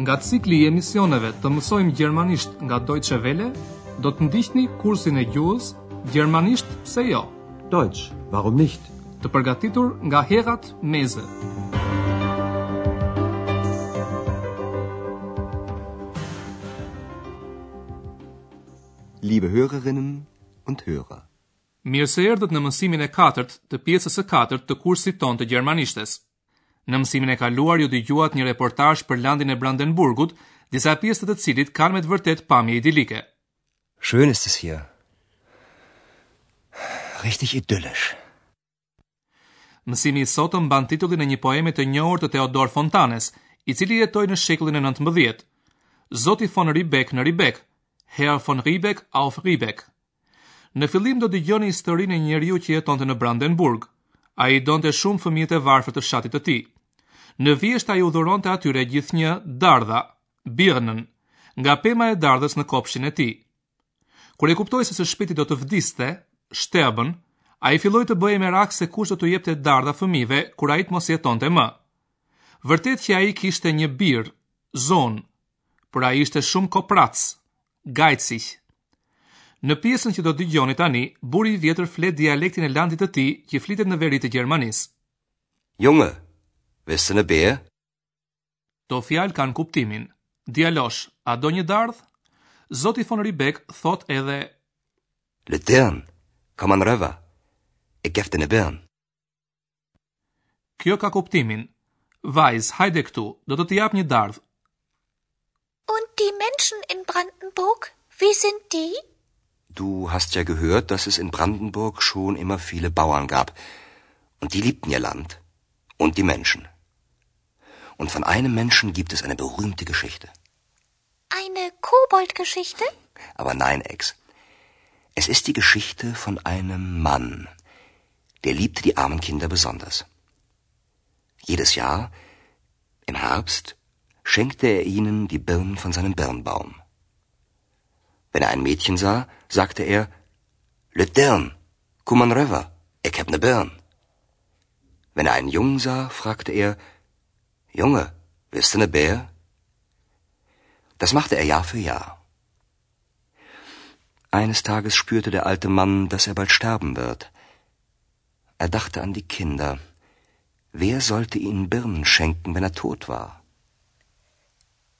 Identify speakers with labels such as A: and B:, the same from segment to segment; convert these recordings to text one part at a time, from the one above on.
A: Nga cikli i emisioneve të mësojmë gjermanisht nga Deutsche Welle, do të ndiqni kursin e gjuhës Gjermanisht pse jo?
B: Deutsch, warum nicht?
A: Të përgatitur nga Herrad Meese.
B: Liebe Hörerinnen und Hörer.
A: Mirë se erdhët në mësimin e katërt të pjesës së katërt të kursit tonë të gjermanishtes. Në mësimin e kaluar ju dëgjuat një reportazh për landin e Brandenburgut, disa pjesë të të cilit kanë me të vërtetë pamje idilike.
B: Schön ist es hier. Richtig idyllisch.
A: Mësimi i sotëm mban titullin e një poeme të njohur të Theodor Fontanes, i cili jetoi në shekullin e nëntëmbëdhjetë. Zoti von Ribbeck në Ribbeck, Herr von Ribbeck auf Ribbeck. Në fillim do dëgjoni historinë e një njeriu që jetonte në Brandenburg. Ai i donte shumë fëmijët e varfër të fshatit të tij. Në vjeshtë ai u dhuronte atyre gjithnjë dardha, Birnen, nga pema e dardhës në kopshtin e tij. Kur e kuptoi se së shpejti do të vdiste, sterben, ai filloi të bëhej merak se kush do t'u jepte dardha fëmijëve, kur ai të mos jetonte më. Vërtet që ai kishte një bir, Sohn, por ai ishte shumë koprac, geizig. Në pjesën që do dëgjoni tani, burri i vjetër flet dialektin e landit të tij që flitet në veri të Gjermanisë.
B: Junge, wiste 'ne Beer?
A: Këto fjalë kanë kuptimin. Djalosh, a do një dardhë? Zoti von Ribbeck thotë edhe
B: Lütt Dirn, kumm man röwer, ick gew di 'ne Birn.
A: Kjo ka kuptimin. Vajzë, hajde këtu, do të të jap një dardhë.
C: Und die Menschen in Brandenburg, wie sind die?
B: Du hast ja gehört, dass es in Brandenburg schon immer viele Bauern gab. Und die liebten një Land. Und die Menschen. Und von einem Menschen gibt es eine berühmte Geschichte.
C: Eine Koboldgeschichte?
B: Aber nein, Ex. Es ist die Geschichte von einem Mann. Der liebte die armen Kinder besonders. Jedes Jahr, im Herbst, schenkte er ihnen die Birnen von seinem Birnbaum. Wenn er ein Mädchen sah, sagte er, Le Dirn, komm an Röver, ich hab ne Birn. Wenn er einen Jungen sah, fragte er, Junge, wirst du ne Bär? Das machte er Jahr für Jahr. Eines Tages spürte der alte Mann, dass er bald sterben wird. Er dachte an die Kinder. Wer sollte ihnen Birnen schenken, wenn er tot war?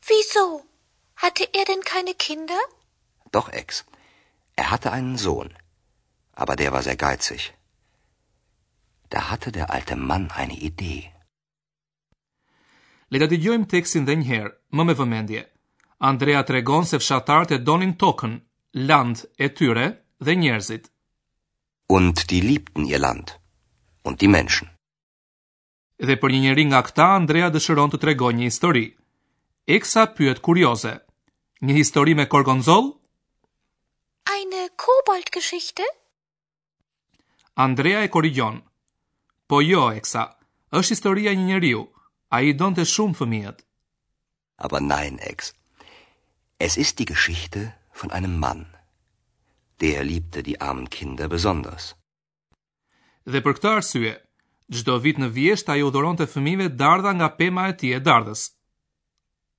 C: Wieso? Hatte er denn keine Kinder?
B: Doch, Ex. Er hatte einen Sohn, aber der war sehr geizig. Da hatte der alte Mann eine Idee.
A: Le ta dëgjojmë tekstin dhe njëherë, më me vëmendje. Andrea tregon se fshatarët e donin tokën, Land, e tyre dhe njerëzit.
B: Und die liebten ihr Land und die Menschen.
A: Dhe për një njeri nga këta, Andrea dëshiron të tregojë një histori. Eksa pyet kurioze. Një histori me korgonzoll?
C: Eine Koboldgeschichte?
A: Andrea e korrigjon. Po jo, Eksa, është historia e një njeriu, ai i donte shumë fëmijët.
B: Aber nein, Ex. Es ist die Geschichte von einem Mann. Der liebte die armen Kinder besonders.
A: Dhe për këtë arsye, çdo vit në vjeshtë ai u dhuronte fëmijëve dardha nga pema e tij e dardhës.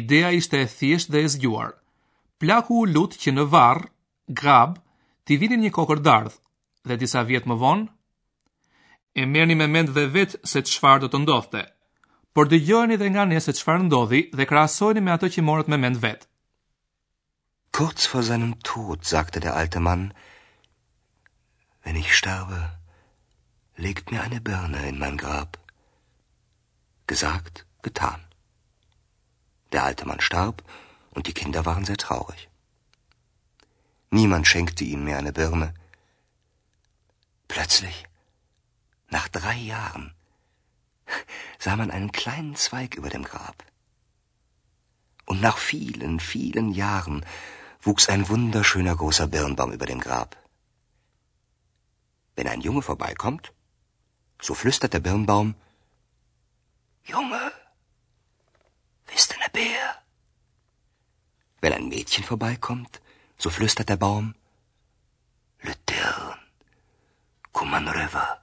A: Ideja ishte e thjeshtë dhe e zgjuar. Plaku u lut që në varr, Grab, t'i vinin një kokërr dardhë dhe disa vjet më vonë e merrni me mend dhe vetë se çfarë do të ndodhte. Por dëgjojeni dhe nga ne se çfarë ndodhi dhe krahasojeni me atë që morët me mend vetë.
B: Kurz vor seinem Tod sagte der alte Mann, wenn ich sterbe, legt mir eine Birne in mein Grab. Gesagt, getan. Der alte Mann starb, und die Kinder waren sehr traurig. Niemand schenkte ihnen mehr eine Birne. Plötzlich, nach drei Jahren, sah man einen kleinen Zweig über dem Grab. Und nach vielen, vielen Jahren wuchs ein wunderschöner großer Birnbaum über dem Grab. Wenn ein Junge vorbeikommt, so flüstert der Birnbaum, Junge, jo, bist du ne Bär? Wenn ein Mädchen vorbeikommt, so flüstert der Baum, Le Dirn, komm an rüber,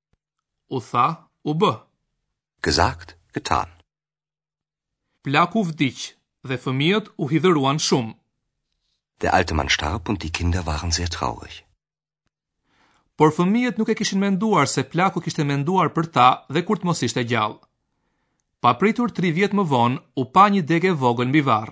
A: U tha, u bë.
B: Gesagt, getan.
A: Plaku vdiq dhe fëmijët u hidhëruan shumë.
B: Der alte Mann starb und die Kinder waren sehr traurig.
A: Por fëmijët nuk e kishin menduar se plaku kishte menduar për ta dhe kur të mos ishte gjallë. Papritur tri vjet më vonë, u pa një degë e vogël mbi varr.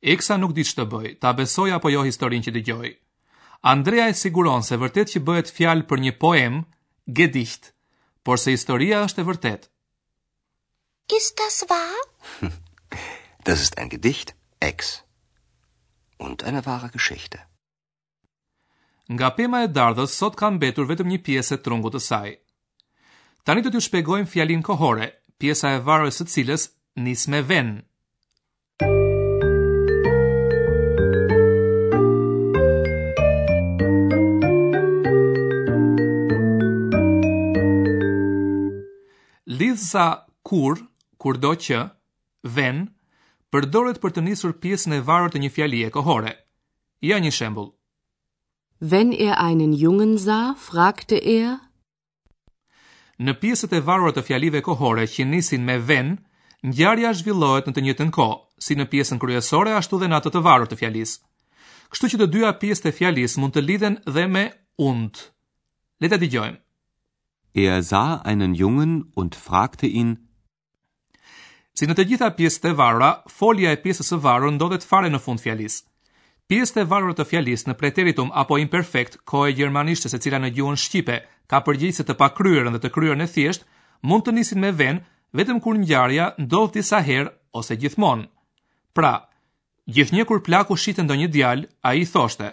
A: Eksa nuk di ç'të bëj, ta besoj apo jo historinë që dëgjoi. Andrea e siguron se vërtetë që bëhet fjalë për një poemë, Gedicht, por se historia është e vërtetë.
C: Ist das wahr?
B: das ist ein Gedicht, Ex. Und eine wahre Geschichte.
A: Nga pema e dardhës sot ka mbetur vetëm një pjesë e trungut të saj. Tani do t'ju shpjegojmë fjalinë kohore, pjesa e varur e së cilës nis me wenn. Lidhëza kur, kurdo që, wenn, përdoret për të nisur pjesën e varur të një fjalie kohore. Ja një shembull.
D: Wenn er einen Jungen sah, fragte er.
A: Në pjesët e varura të fjalive kohore që nisin me wenn, ngjarja zhvillohet në të njëjtën kohë, si në pjesën kryesore ashtu dhe në atë të varur të fjalisë. Kështu që të dyja pjesët e fjalisë mund të lidhen dhe me und. Le ta dëgjojmë.
E: Er sah einen Jungen und fragte ihn,
A: Si në të gjitha pjesët e varura, folja e pjesës së varur ndodhet fare në fund fjalisë. Pjesët e varura të fjalisë në preteritum apo imperfekt, kohë e gjermanishtes e cila në gjuhën shqipe ka përgjegjëse të pakryerën dhe të kryerën e thjeshtë, mund të nisin me wenn vetëm kur ngjarja ndodh disa herë ose gjithmonë. Pra, gjithnjë kur plaku shihte ndonjë djalë, ai i thoshte: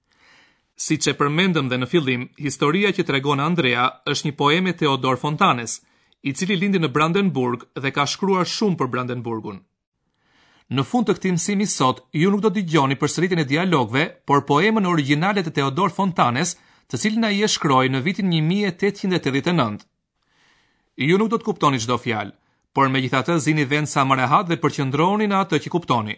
A: Siç e përmendëm dhe në fillim, historia që tregon Andrea është një poemë e Theodor Fontanes, i cili lindi në Brandenburg dhe ka shkruar shumë për Brandenburgun. Në fund të këtij mësimi sot, ju nuk do të dëgjoni përsëritjen e dialogëve, por poemën origjinale të Theodor Fontanes, të cilin ai e shkroi në vitin 1889. Ju nuk do të kuptoni çdo fjalë, por megjithatë zini vend sa më rehat dhe përqendrohuni në atë që kuptoni.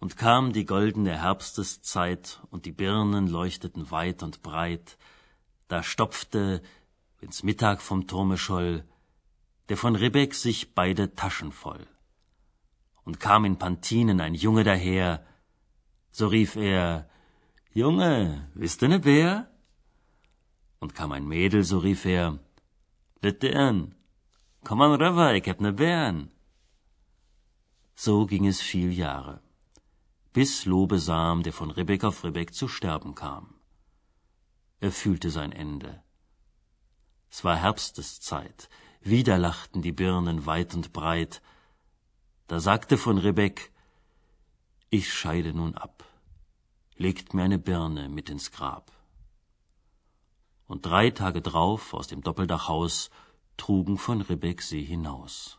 F: Und kam die goldene Herbsteszeit, und die Birnen leuchteten weit und breit, da stopfte, wenn's Mittag vom Turme scholl, der von Ribbeck sich beide Taschen voll. Und kam in Pantinen ein Junge daher, so rief er, Junge, bist du ne Bär? Und kam ein Mädel, so rief er, Littern, komm an rüber, ich hab ne Bären. So ging es viel Jahre, bis Lobesam, der von Ribbeck auf Ribbeck zu sterben kam. Er fühlte sein Ende. Es war Herbsteszeit, wieder lachten die Birnen weit und breit. Da sagte von Ribbeck, ich scheide nun ab legt mir eine Birne mit ins Grab. Und drei Tage drauf aus dem Doppeldachhaus trugen von Ribbeck Ribbecksee hinaus.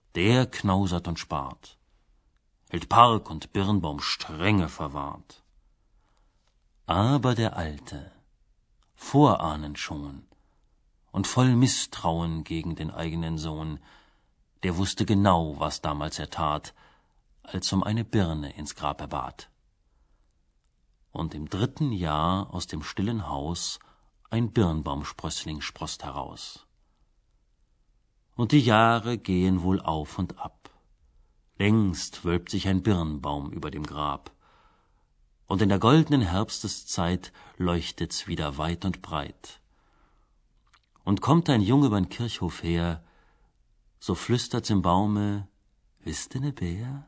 F: der knausert und spart, hält Park und Birnbaum strenge verwahrt. Aber der alte, vorahnend schon und voll Misstrauen gegen den eigenen Sohn, der wusste genau, was damals er tat, als um eine Birne ins Grab er bat und im dritten Jahr aus dem stillen Haus ein Birnbaumsprössling sproßt heraus. Und die Jahre gehen wohl auf und ab. Längst wölbt sich ein Birnbaum über dem Grab. Und in der goldenen Herbsteszeit leuchtet's wieder weit und breit. Und kommt ein Junge beim Kirchhof her, so flüstert's im Baume, wisst ihr ne Bär?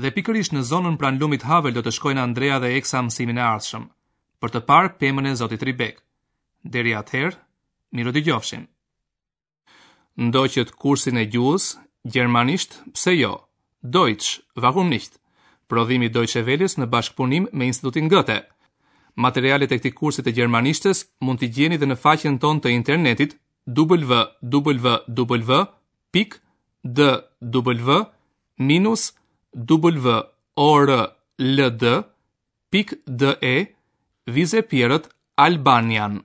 A: Dhe pikërisht në zonën pranë lumit Havel do të shkojnë Andrea dhe Eksa mësimin e ardhshëm, për të parë pemën e zotit Ribek. Deri atëherë, mirudëgjofshim. Ndoqët kursin e gjuhës, gjermanisht, pse jo, Deutsch, warum nicht? Prodhim i Deutsche Welles në bashkëpunim me Institutin Goethe. Materialet e këtij kursi të gjermanishtes mund t'i gjeni dhe në faqen tonë të internetit www.dw-world.de Vizepjerët Albanian